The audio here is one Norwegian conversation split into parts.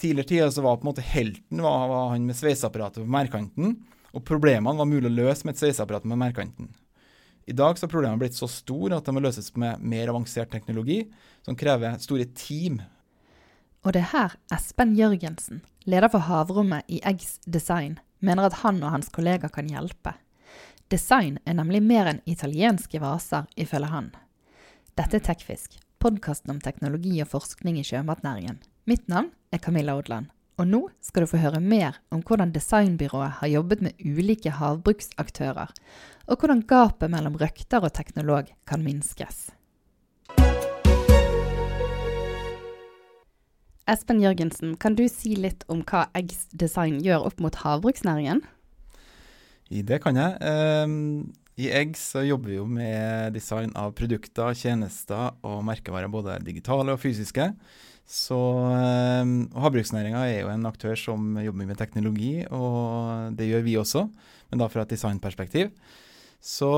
tidligere tider så var på en måte helten var, var han med sveiseapparatet på merkanten, og problemene var mulig å løse med et sveiseapparat med merkanten. I dag så har problemene blitt så store at de må løses med mer avansert teknologi, som krever store team. Og det er her Espen Jørgensen, leder for havrommet i Eggs Design, mener at han og hans kollegaer kan hjelpe. Design er nemlig mer enn italienske vaser, ifølge han. Dette er Tekfisk, podkasten om teknologi og forskning i sjømatnæringen. Mitt navn er Camilla Odland. Og nå skal du få høre mer om hvordan designbyrået har jobbet med ulike havbruksaktører, og hvordan gapet mellom røkter og teknolog kan minskes. Espen Jørgensen, kan du si litt om hva Eggs Design gjør opp mot havbruksnæringen? I det kan jeg. Um, I Eggs jobber vi jo med design av produkter, tjenester og merkevarer, både digitale og fysiske. Så eh, Havbruksnæringa er jo en aktør som jobber med teknologi, og det gjør vi også, men da fra et designperspektiv. Så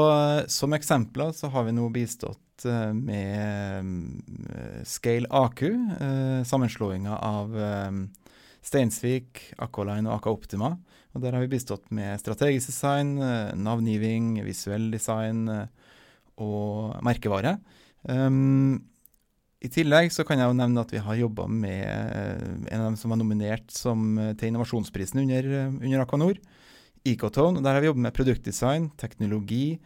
Som eksempler så har vi nå bistått eh, med eh, Scale AQ, eh, sammenslåinga av eh, Steinsvik, Aqualine og Aka Optima. Og Der har vi bistått med strategisk design, navngiving, visuell design og merkevare. Um, i tillegg så kan jeg jo nevne at vi har jobba med eh, en av dem som var nominert som, eh, til innovasjonsprisen under, eh, under Aquanor, Ecotone. Der har vi jobbet med produktdesign, teknologi,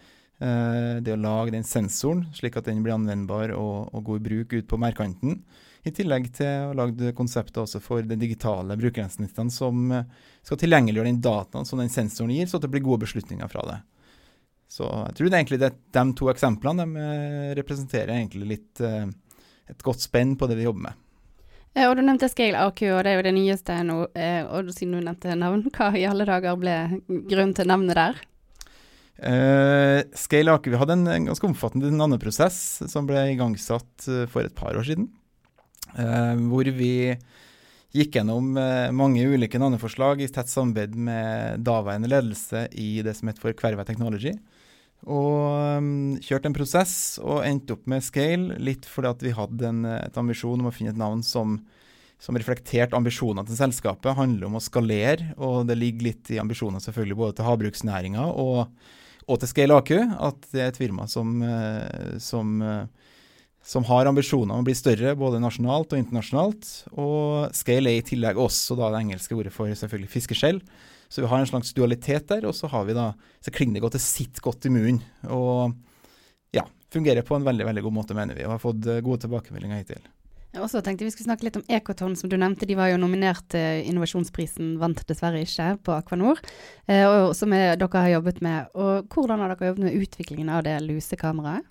det å lage den sensoren slik at den blir anvendbar og, og god i bruk ut på merdkanten. I tillegg til å lage konseptet også for de digitale brukergrensesnittene som skal tilgjengeliggjøre den dataen som den sensoren gir, så det blir gode beslutninger fra det. Så jeg tror det egentlig det, de to eksemplene de representerer egentlig litt et godt spenn på det vi jobber med. Og Du nevnte Scale AQ, og det er jo det nyeste nå. Eh, og Siden du nevnte navn, hva i alle dager ble grunnen til navnet der? Uh, Scale AQ, Vi hadde en, en ganske omfattende navneprosess som ble igangsatt for et par år siden. Uh, hvor vi gikk gjennom mange ulike navneforslag i tett samarbeid med daværende ledelse i det som het for Kverva Technology. Og um, kjørte en prosess og endte opp med Scale, litt fordi at vi hadde en et ambisjon om å finne et navn som, som reflekterte ambisjonene til selskapet. handler om å skalere, og det ligger litt i ambisjonene selvfølgelig både til havbruksnæringa og, og, til Scale AQ, at det er et firma som, eh, som, eh, som har ambisjoner om å bli større både nasjonalt og internasjonalt. Og Scale er i tillegg også da det engelske ordet for selvfølgelig fiskeskjell. Så vi har en slags dualitet der, og så har vi da, så klinger det godt, det sitter godt i munnen. Og ja, fungerer på en veldig veldig god måte, mener vi, og har fått eh, gode tilbakemeldinger hittil. Jeg også tenkte vi skulle snakke litt om Ekoton, som du nevnte. De var jo nominert til innovasjonsprisen, vant dessverre ikke på Aquanor, eh, og som er, dere har jobbet med. Og Hvordan har dere jobbet med utviklingen av det lusekameraet?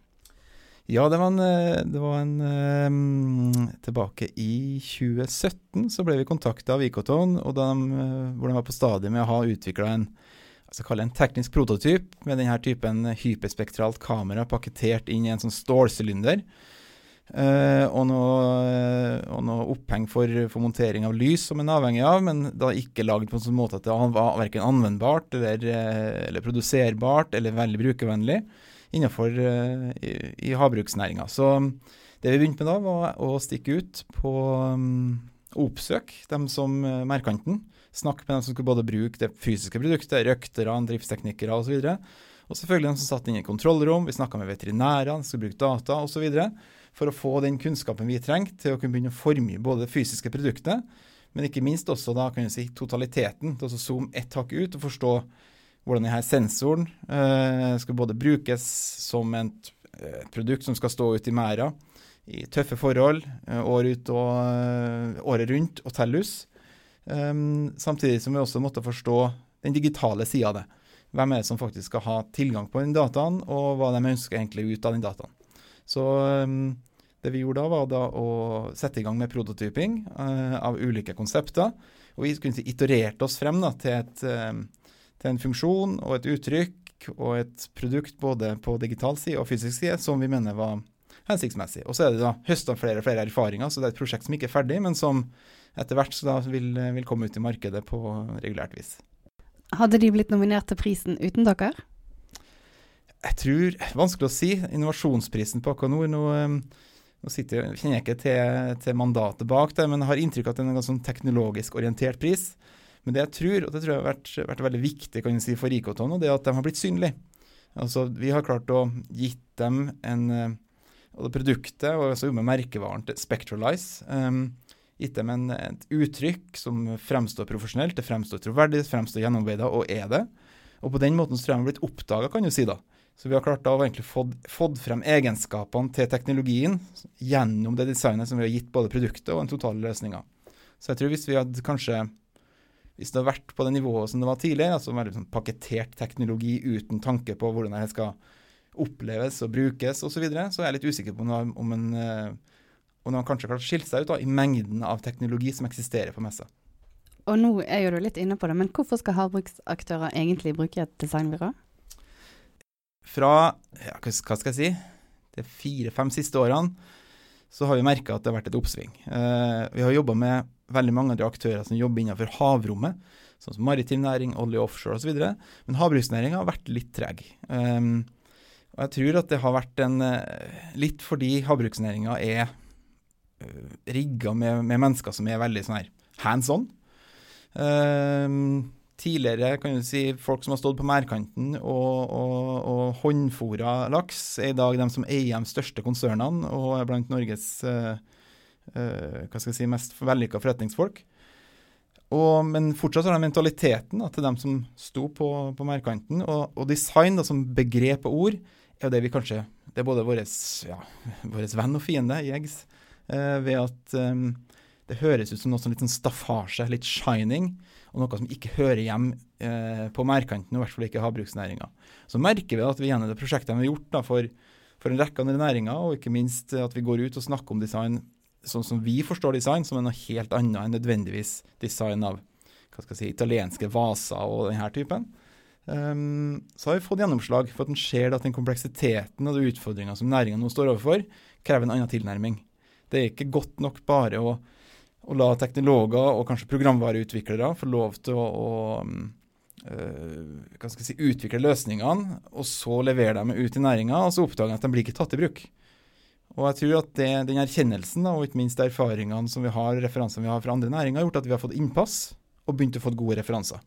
Ja, det var en, eh, det var en um, Tilbake i 2017 så ble vi kontakta av Ikoton, og de, uh, hvor de var på stadiet med å ha utvikla en, altså en teknisk prototyp med denne typen hyperspektralt kamera pakketert inn i en sånn stålsylinder. Uh, og, noe, og noe oppheng for, for, montering av lys som en er avhengig av, men da ikke lagd på en sånn måte at det var verken anvendbart eller, eller produserbart eller veldig brukervennlig innenfor uh, i, i havbruksnæringa. Så um, det vi begynte med da, var å stikke ut på um, oppsøke dem som uh, merkanten. Snakke med dem som skulle både bruke det fysiske produktet, røktere, driftsteknikere osv. Og, og selvfølgelig dem som satt inne i kontrollrom. Vi snakka med veterinærene, skulle bruke data osv. For å få den kunnskapen vi trengte til å kunne begynne å forme både det fysiske produktet, men ikke minst også da kan si totaliteten. Til å zoome ett hakk ut og forstå hvordan denne sensoren eh, skal både brukes som et, et, produkt som skal stå ute i merda i tøffe forhold eh, år ut og, eh, året rundt og tellus. Um, samtidig som vi også måtte forstå den digitale sida av det. Hvem er det som faktisk skal ha tilgang på den dataen, og hva de ønsker egentlig ut av den dataen. Så um, det vi gjorde da, var da å sette i gang med prototyping uh, av ulike konsepter. Og vi kunne itererte oss frem da, til et uh, til en funksjon og et uttrykk og et produkt både på digital side og fysisk side som vi mener var hensiktsmessig. Og så er det da høsta flere og flere erfaringer, så det er et prosjekt som ikke er ferdig, men som etter hvert vil, vil, komme ut i markedet på regulært vis. Hadde de blitt nominert til prisen uten dere? Jeg tror Vanskelig å si. Innovasjonsprisen på Akanor nå, Nå sitter, kjenner jeg ikke til, til mandatet bak det, men jeg har inntrykk av at det er en ganske sånn teknologisk orientert pris. Men det jeg tror, og det tror jeg har vært, vært veldig viktig kan jeg si, for Ikoton, det er at de har blitt synlige. Altså, vi har klart å gitt dem en og det produktet, og også med merkevaren til Spectralize, um, gitt dem en, et uttrykk som fremstår profesjonelt, det fremstår troverdig, det fremstår gjennomarbeida, og er det. Og på den måten så tror jeg de har blitt oppdaga, kan du si da. Så vi har klart da å egentlig fått, fått frem egenskapene til teknologien gjennom det designet som vi har gitt både produktet og den totale løsninga. Så jeg tror hvis vi hadde kanskje hvis det har vært på det nivået som det var tidligere, altså veldig sånn pakketert teknologi uten tanke på hvordan det skal oppleves og brukes osv., så, videre, så er jeg litt usikker på om, om en eh, om kanskje klart skille seg ut da, i mengden av teknologi som eksisterer på messa. Og nå er jo du litt inne på det, men hvorfor skal havbruksaktører egentlig bruke et designbyrå? Fra ja, hva skal jeg si, de fire-fem siste årene så har vi merka at det har vært et oppsving. Eh, vi har jobba med veldig mange av de aktører som jobber innenfor havrommet, sånn som maritim næring, olje offshore osv. Men havbruksnæringa har vært litt treg. Eh, og jeg tror at det har vært en eh, Litt fordi havbruksnæringa er uh, rigga med, med, mennesker som er veldig sånn her hands on. Um, tidligere kan du si folk som har stått på merdkanten og, og, og håndfora laks, er i dag de som eier de største konsernene og er blant Norges uh, uh, hva skal jeg si, mest vellykka forretningsfolk. Og, men fortsatt har de mentaliteten da, til dem som sto på, på merdkanten. Og, og, design da, som begrep og ord er det vi kanskje Det er både vår ja, venn og fiende i Eggs. uh, ved at um, det høres ut som noe sånn litt sånn staffasje, litt shining, og noe som ikke hører hjem eh, på merdkanten, i hvert fall ikke havbruksnæringa. Så merker vi at vi gjennom det prosjektet vi har gjort da, for, for, en rekke andre næringer, og ikke minst at vi går ut og snakker om design sånn som vi forstår design, som er noe helt annet enn nødvendigvis design av hva skal jeg si, italienske vaser og denne typen. Um, så har vi fått gjennomslag for at en ser at den kompleksiteten og de utfordringene som næringa nå står overfor, krever en annen tilnærming. Det er ikke godt nok bare å, å la teknologer og kanskje programvareutviklere få lov til å, å jeg si, utvikle løsningene, og så levere dem ut i næringa, og så oppdager at de blir ikke tatt i bruk. Og jeg tror at det, den erkjennelsen og ikke minst erfaringene som vi har, referansene vi har fra andre næringer, har gjort at vi har fått innpass og begynt å få gode referanser.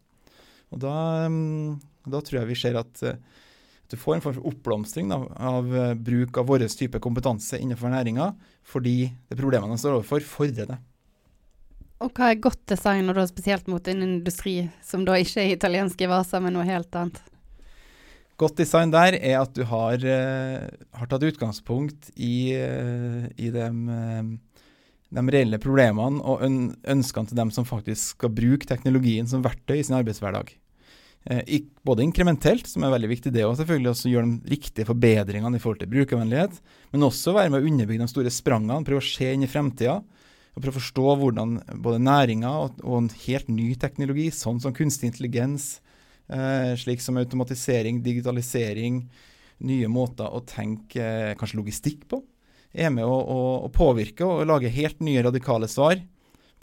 Og da, mm, da tror jeg vi ser at, at, du får en form for oppblomstring da, av eh, bruk av vår type kompetanse innenfor næringa, fordi det problemene de står overfor, fordrer det. Og hva er godt design, og da spesielt mot en industri som da ikke er italienske vaser, men noe helt annet? Godt design der er at du har, uh, har tatt utgangspunkt i, uh, i de, uh, de, reelle problemene og ønskene til dem som faktisk skal bruke teknologien som verktøy i sin arbeidshverdag. både inkrementelt, som er veldig viktig, det og selvfølgelig også gjøre de riktige forbedringene i forhold til brukervennlighet, men også være med å underbygge de store sprangene, prøve å se inn i fremtida. Og prøve å forstå hvordan både næringa og, og en helt ny teknologi, sånn som kunstig intelligens, Eh, slik som automatisering, digitalisering, nye måter å tenke eh, kanskje logistikk på, er med å, å, å, påvirke og lage helt nye radikale svar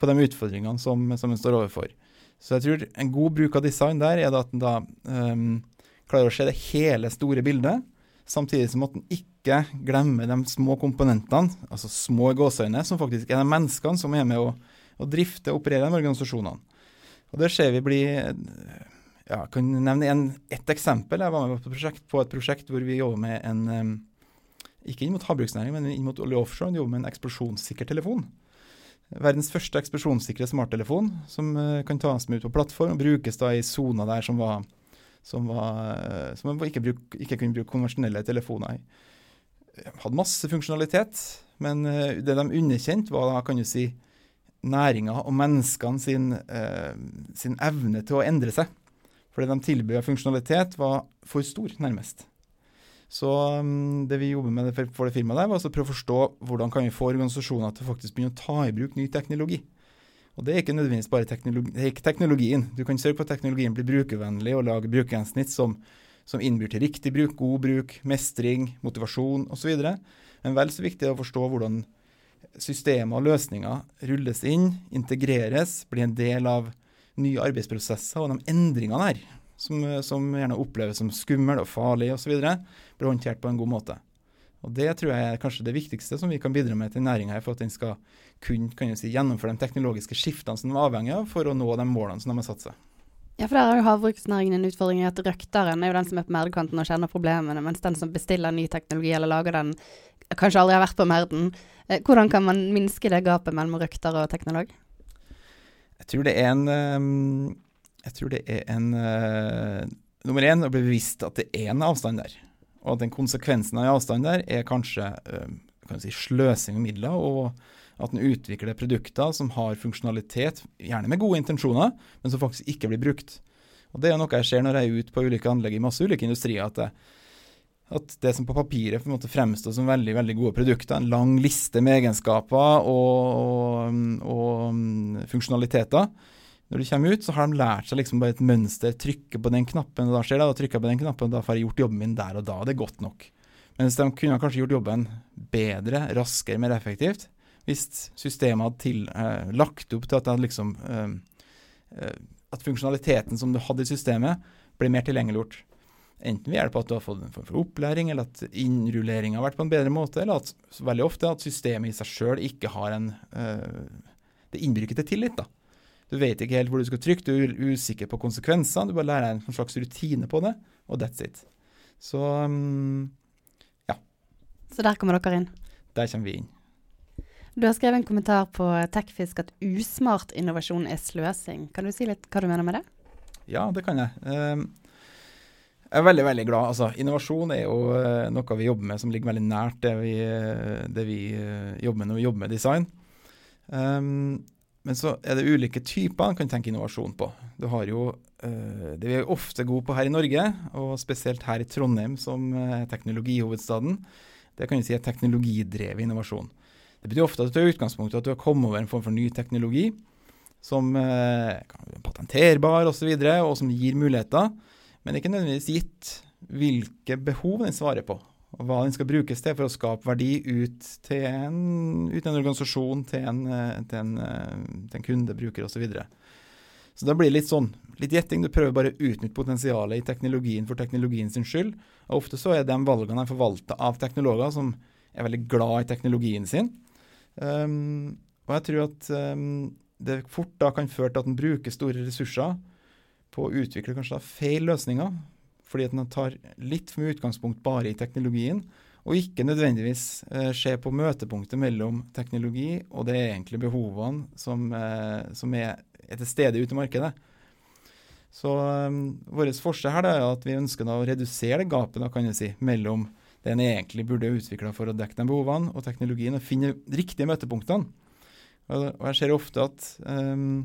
på de utfordringene som, som en står overfor. Så jeg tror en god bruk av design der er at en da um, klarer å se det hele store bildet, samtidig som at en ikke glemmer de små komponentene, altså små gåseøyne, som faktisk er de menneskene som er med å, å drifte og operere de organisasjonene. Og Det ser vi blir ja, kan nevne en, ett eksempel. Jeg var med på et, prosjekt, på et prosjekt hvor vi jobber med en um, Ikke inn mot havbruksnæring, men inn mot olje offshore. Vi jobber med en eksplosjonssikker telefon. Verdens første eksplosjonssikre smarttelefon som uh, kan tas med ut på plattform og brukes da i soner der som var som, var, uh, som man ikke, bruk, ikke, kunne bruke konvensjonelle telefoner i. Hadde masse funksjonalitet, men uh, det de underkjente, var da, kan du si, næringa og menneskene sin, sin evne til å endre seg. For det de tilbød funksjonalitet, var for stor, nærmest. Så um, det vi jobber med for, det firmaet der, var altså å prøve å forstå hvordan kan vi få organisasjoner til å faktisk begynne å ta i bruk ny teknologi. Og Det er ikke nødvendigvis bare teknologi, det er ikke teknologien. Du kan sørge for at teknologien blir brukervennlig og lage brukergjennomsnitt som, som innbyr til riktig bruk, god bruk, mestring, motivasjon osv. Men vel så viktig er å forstå hvordan systemer og løsninger rulles inn, integreres, blir en del av nye arbeidsprosesser og de endringene her, som, som gjerne oppleves som skumle og farlige osv., blir håndtert på en god måte. Og Det tror jeg er kanskje det viktigste som vi kan bidra med til næringa, for at den skal kunne si, gjennomføre de teknologiske skiftene som de er avhengig av for å nå de målene som de har satt seg. Ja, for der har jo havbruksnæringen en utfordring i at røkteren er jo den som er på merdekanten og kjenner problemene, mens den som bestiller ny teknologi eller lager den, kanskje aldri har vært på merden. Eh, hvordan kan man minske det gapet mellom røkter og teknolog? Jeg tror det er en ehm, Jeg tror det er en uh, Nummer én å bli bevisst at det er en avstand der. Og at den konsekvensen av avstand der er kanskje uh, si, sløsing av midler, og at en utvikler produkter som har funksjonalitet, gjerne med gode intensjoner, men som faktisk ikke blir brukt. Og Det er noe jeg ser når jeg er ute på ulike anlegg i masse ulike industrier. at det, at det som på papiret på en måte fremstår som veldig veldig gode produkter, en lang liste med egenskaper og, og, og funksjonaliteter Når du kommer ut, så har de lært seg liksom bare et mønster. Trykke på den knappen, og da skjer det. Og trykker på den knappen, og da får jeg gjort jobben min der og da. Det er godt nok. Mens de kunne kanskje gjort jobben bedre, raskere, mer effektivt hvis systemet hadde til, eh, lagt opp til at, liksom, eh, eh, at funksjonaliteten som du hadde i systemet, ble mer tilgjengeliggjort. Enten ved hjelp av at du har fått en form for opplæring, eller at innrulleringa har vært på en bedre måte, eller at veldig ofte at systemet i seg sjøl ikke har en eh, Det innbryker til tillit. da. Du vet ikke helt hvor du skal trykke, du er usikker på konsekvensene. Du bare lærer deg en slags rutine på det, og that's it. Så um, ja. Så der kommer dere inn? Der kommer vi inn. Du har skrevet en kommentar på Techfisk at usmart innovasjon er sløsing. Kan du si litt hva du mener med det? Ja, det kan jeg. Um, jeg er veldig veldig glad. Altså, innovasjon er jo uh, noe vi jobber med som ligger veldig nært det vi, uh, det vi uh, jobber med når vi jobber med design. Men så er det ulike typer en kan tenke innovasjon på. Du har jo det vi er ofte gode på her i Norge, og spesielt her i Trondheim som teknologihovedstaden. Det kan vi si er teknologidrevet innovasjon. Det betyr ofte at du tar utgangspunkt i at du har kommet over en form for ny teknologi som eh, er patenterbar osv., og, og som gir muligheter, men ikke nødvendigvis gitt hvilke behov den svarer på. Og hva den skal brukes til for å skape verdi ut til en, ut en organisasjon, til en, eh, til en, eh, til en kunde, bruker osv. Så, videre. så da blir det litt sånn, litt gjetting. Du prøver bare å utnytte potensialet i teknologien for teknologiens skyld. Og ofte så er de valgene de forvalter av teknologer som er veldig glad i teknologien sin, Um, og jeg tror at um, det fort da kan føre til at en bruker store ressurser på å utvikle kanskje da feil løsninger, fordi at man tar litt for mye utgangspunkt bare i teknologien, og ikke nødvendigvis eh, ser på møtepunktet mellom teknologi og det egentlige behovene som, eh, som er, er, til stede ute i markedet. Så um, Vårt forskjell her er at vi ønsker å redusere det gapet da, kan si, mellom det en egentlig burde utvikla for å dekke de behovene, og teknologien, og finne riktige møtepunktene. Og, og jeg ser ofte at um,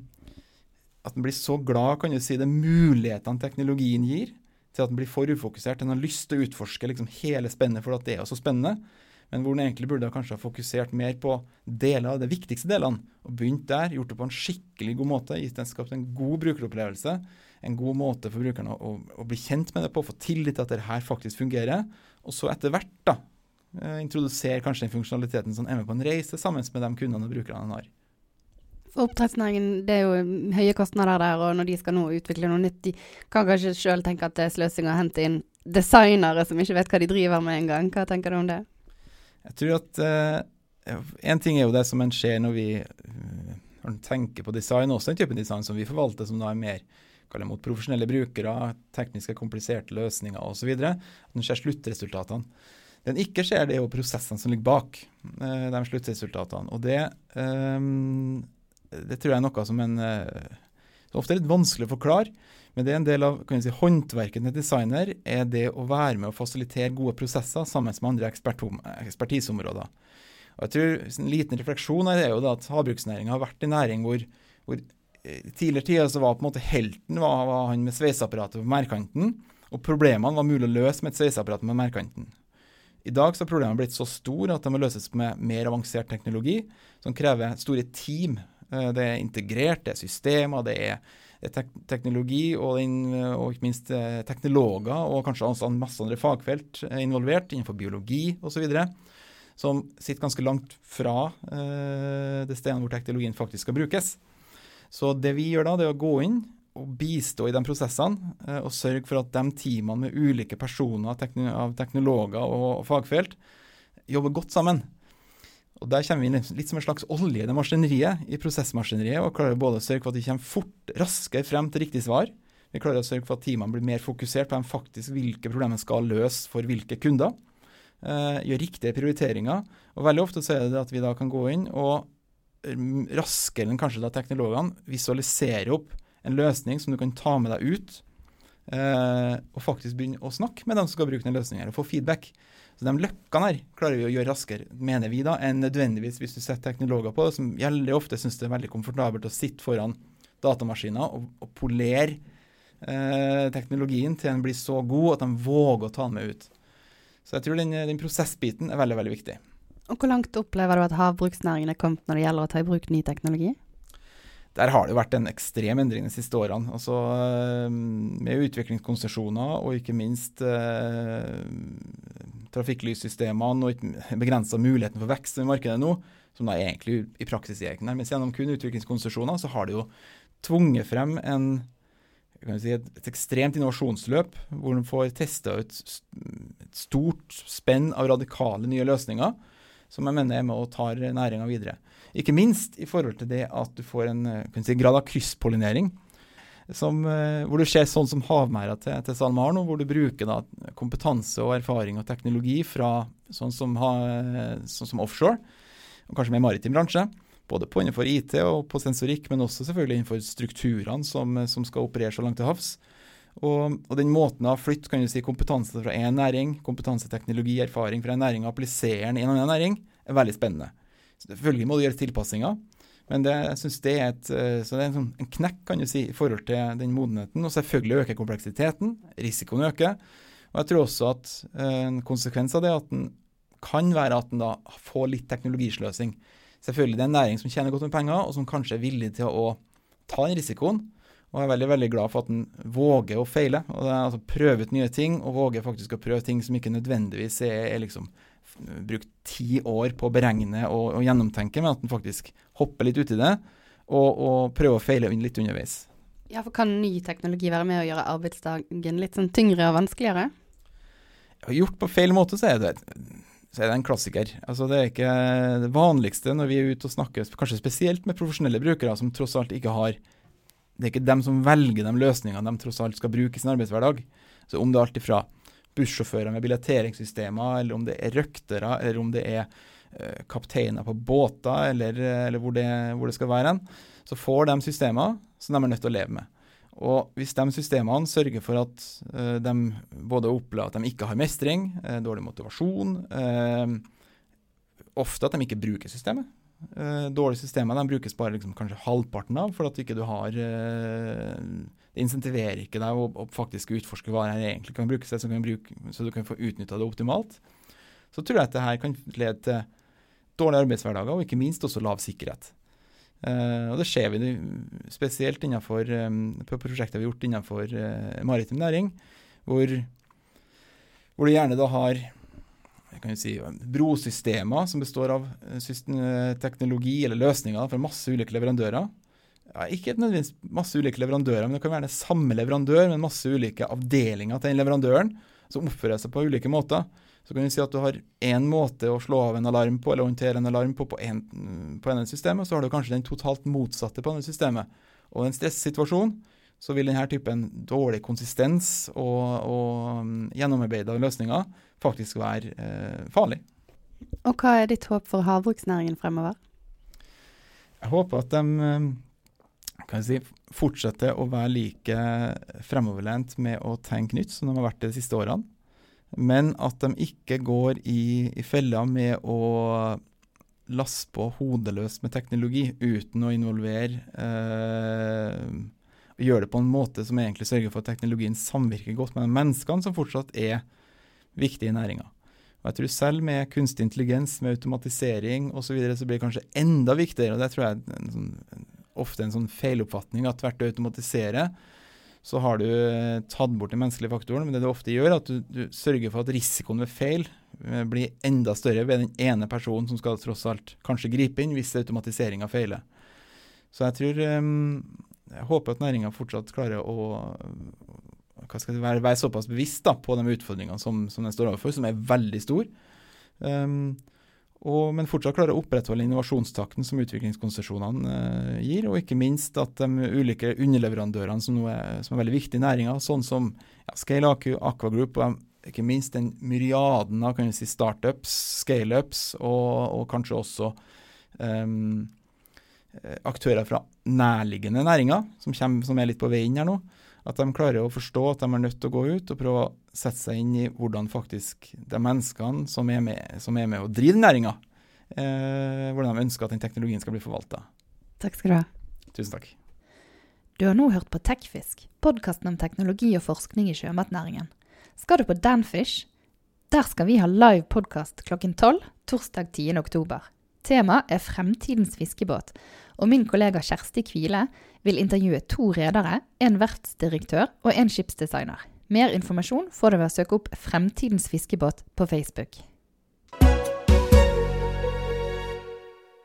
at en blir så glad kan du si, det mulighetene teknologien gir, til at den blir for ufokusert. Den har lyst til å utforske liksom hele spennet for at det er så spennende. Men hvor den egentlig burde kanskje ha fokusert mer på deler av de viktigste delene. Og begynt der, gjort det på en skikkelig god måte, gitt den skapt en god brukeropplevelse. En god måte for brukerne å, å, bli kjent med det på, få tillit til at det her faktisk fungerer. Og så etter hvert da, eh, introdusere kanskje den funksjonaliteten som er med på en reise sammen med de kundene og brukerne den har. Oppdrettsnæringen, det er jo høye kostnader der, og når de skal nå utvikle noe nytt, de kan kanskje sjøl tenke at det er sløsing å hente inn designere som ikke vet hva de driver med engang. Hva tenker du om det? Jeg tror at uh, En ting er jo det som en ser når vi uh, tenker på design, også en type design som vi forvalter, som da er mer mot profesjonelle brukere, tekniske, kompliserte løsninger osv. At en ser sluttresultatene. Det en ikke ser, det er jo prosessene som ligger bak uh, de sluttresultatene. Og det, um, det, tror jeg er noe som en uh, ofte er litt vanskelig å forklare. Men det er en del av si, håndverket til designer er det å være med å fasilitere gode prosesser sammen med andre ekspertiseområder. Og jeg tror En liten refleksjon er jo da at havbruksnæringa har vært en næring hvor, hvor tidligere tider så var på en måte helten var, var han med sveiseapparatet på merkanten, og problemene var mulig å løse med et sveiseapparat med merkanten. I dag så har problemene blitt så store at de må løses med mer avansert teknologi, som krever store team. Eh, det er integrert, det er systemer, det er, tek teknologi og, den, og, ikke minst eh, teknologer, og kanskje masse andre fagfelt involvert innenfor biologi osv. Som sitter ganske langt fra eh, det stedet hvor teknologien faktisk skal brukes. Så det vi gjør da, det er å gå inn og bistå i de prosessene, eh, og sørge for at de teamene med ulike personer av teknologer og fagfelt jobber godt sammen. Og Der kommer vi inn litt som en slags olje i det maskineriet, i prosessmaskineriet, og klarer både å sørge for at vi kommer fort, raskere frem til riktig svar. Vi klarer å sørge for at teamene blir mer fokusert på faktisk hvilke problemer skal løse for hvilke kunder. Eh, gjør riktige prioriteringer. Og Veldig ofte så er det at vi da kan gå inn og mm, raskere enn kanskje da teknologene visualisere opp en løsning som du kan ta med deg ut, Eh, og faktisk begynne å snakke med dem som skal bruke den løsningen, og få feedback. Så de løkkene her klarer vi å gjøre raskere, mener vi da, enn nødvendigvis hvis du setter teknologer på som veldig ofte syns det er veldig komfortabelt å sitte foran datamaskiner og, og polere eh, teknologien til den blir så god at de våger å ta den med ut. Så jeg tror den, den prosessbiten er veldig, veldig viktig. Og Hvor langt opplever du at havbruksnæringen er kommet når det gjelder å ta i bruk ny teknologi? Der har det jo vært en ekstrem endring de siste årene. Altså, eh, med utviklingskonsesjoner og ikke minst eh, trafikklyssystemene og begrensa muligheten for vekst i markedet nå, som da egentlig i praksis er ikke nærmest gjennom kun utviklingskonsesjoner, så har det jo tvunget frem en, si, et, et, ekstremt innovasjonsløp hvor en får testa ut et stort spenn av radikale nye løsninger som jeg mener er med og tar næringa videre. Ikke minst i forhold til det at du får en si, grad av krysspollinering. Som, eh, hvor du ser sånn som havmerda til, til SalMar hvor du bruker da, kompetanse og erfaring og teknologi fra sånn som, ha, sånn som offshore, og kanskje mer maritim bransje. Både på innenfor IT og på sensorikk, men også selvfølgelig innenfor strukturene som, som skal operere så langt til havs. Og, og, den måten å flytte kan du si, kompetanse fra én næring, kompetanse, teknologi, erfaring fra en næring og applisere den i en annen næring, er veldig spennende. Så Selvfølgelig må det gjøres tilpassinger, men det, jeg synes det er et, eh, det er en, sånn, en, knekk kan du si, i forhold til den modenheten. Og selvfølgelig øker kompleksiteten, risikoen øker. Og jeg tror også at eh, en konsekvens av det at den kan være at da får litt teknologisløsing. Selvfølgelig det er en næring som tjener godt med penger, og som kanskje er villig til å ta den risikoen. Og jeg er veldig veldig glad for at den våger å feile. og det er altså Prøve ut nye ting, og våger faktisk å prøve ting som ikke nødvendigvis er, er liksom brukt ti år på å beregne og, og, gjennomtenke, men at en faktisk hopper litt uti det og, og prøver å feile litt underveis. Ja, for Kan ny teknologi være med å gjøre arbeidsdagen litt sånn tyngre og vanskeligere? Gjort på feil måte, så er det, så er det en klassiker. Altså Det er ikke det vanligste når vi er ute og snakker, kanskje spesielt med profesjonelle brukere som tross alt ikke har Det er ikke dem som velger de løsningene de tross alt skal bruke i sin arbeidshverdag. Så om det er alt ifra bussjåfører med billetteringssystemer, eller om det er røktere, eller om det er uh, kapteiner på båter, eller, eller hvor, det, hvor, det, skal være hen, så får de systemer som de er nødt til å leve med. Og hvis de systemene sørger for at uh, de både opplever at de ikke har mestring, uh, dårlig motivasjon, ofte at de ikke bruker systemet. dårlige systemer brukes bare liksom, kanskje halvparten av, for at ikke du har det insentiverer ikke deg å, å faktisk utforske hva det egentlig kan brukes til, så, så, du kan få utnytta det optimalt. Så tror jeg at det her kan lede til dårlige arbeidshverdager, og ikke minst også lav sikkerhet. Uh, og Det ser vi spesielt innenfor, um, på prosjekter vi har gjort innenfor uh, maritim næring, hvor, hvor du gjerne da har si, brosystemer som består av teknologi eller løsninger fra masse ulike leverandører ja, ikke nødvendigvis masse ulike leverandører, men det kan være samme leverandør, men masse ulike avdelinger til den leverandøren som oppfører seg på ulike måter. Så kan du si at du har én måte å slå av en alarm på, eller håndtere en alarm på på, en, system, ene systemet, så har du kanskje den totalt motsatte på andre systemet. Og i en stressituasjon så vil denne typen dårlig konsistens og, og um, gjennomarbeida løsninger faktisk være eh, farlig. Og hva er ditt håp for havbruksnæringen fremover? Jeg håper at de kan jeg si, fortsette å være like fremoverlent med å tenke nytt som de har vært de siste årene. Men at de ikke går i, i fella med å laste på hodeløst med teknologi uten å involvere eh, og gjøre det på en måte som egentlig sørger for at teknologien samvirker godt med de menneskene som fortsatt er viktige i næringa. Jeg tror selv med kunstig intelligens, med automatisering osv., så, videre, så blir det kanskje enda viktigere, og det tror jeg er en sånn ofte en sånn feiloppfatning at hvert å automatisere, så har du eh, tatt bort den menneskelige faktoren. Men det du ofte gjør, er at du, du, sørger for at risikoen ved feil eh, blir enda større ved den ene personen som skal tross alt kanskje gripe inn hvis automatiseringa feiler. Så jeg tror um, Jeg håper at næringa fortsatt klarer å det være, være såpass bevisst da, på de utfordringene som, som den står overfor, som er veldig stor. Um, og, men fortsatt klarer å opprettholde innovasjonstakten som utviklingskonsesjonene eh, gir, og ikke minst at de ulike underleverandørene som, er, som er veldig viktige i næringa, sånn som ja, Scale AQ, Aqua Group og ikke minst den myriaden av kan vi si, startups, scaleups og, og kanskje også um, aktører fra nærliggende næringer, som, kommer, som er litt på vei inn her nå, at de klarer å forstå at de er nødt til å gå ut og prøve å sette seg inn i hvordan faktisk de menneskene som er med, som er med å drive næringa, eh, hvordan de ønsker at den teknologien skal bli forvalta. Takk skal du ha. Tusen takk. Du har nå hørt på Techfisk, podkasten om teknologi og forskning i sjømatnæringen. Skal du på Danfish? Der skal vi ha live podkast klokken tolv torsdag 10. oktober. Temaet er fremtidens fiskebåt, og min kollega Kjersti Kvile vil intervjue to redere, en verftsdirektør og en skipsdesigner. Mer informasjon får du ved å søke opp Fremtidens fiskebåt på Facebook.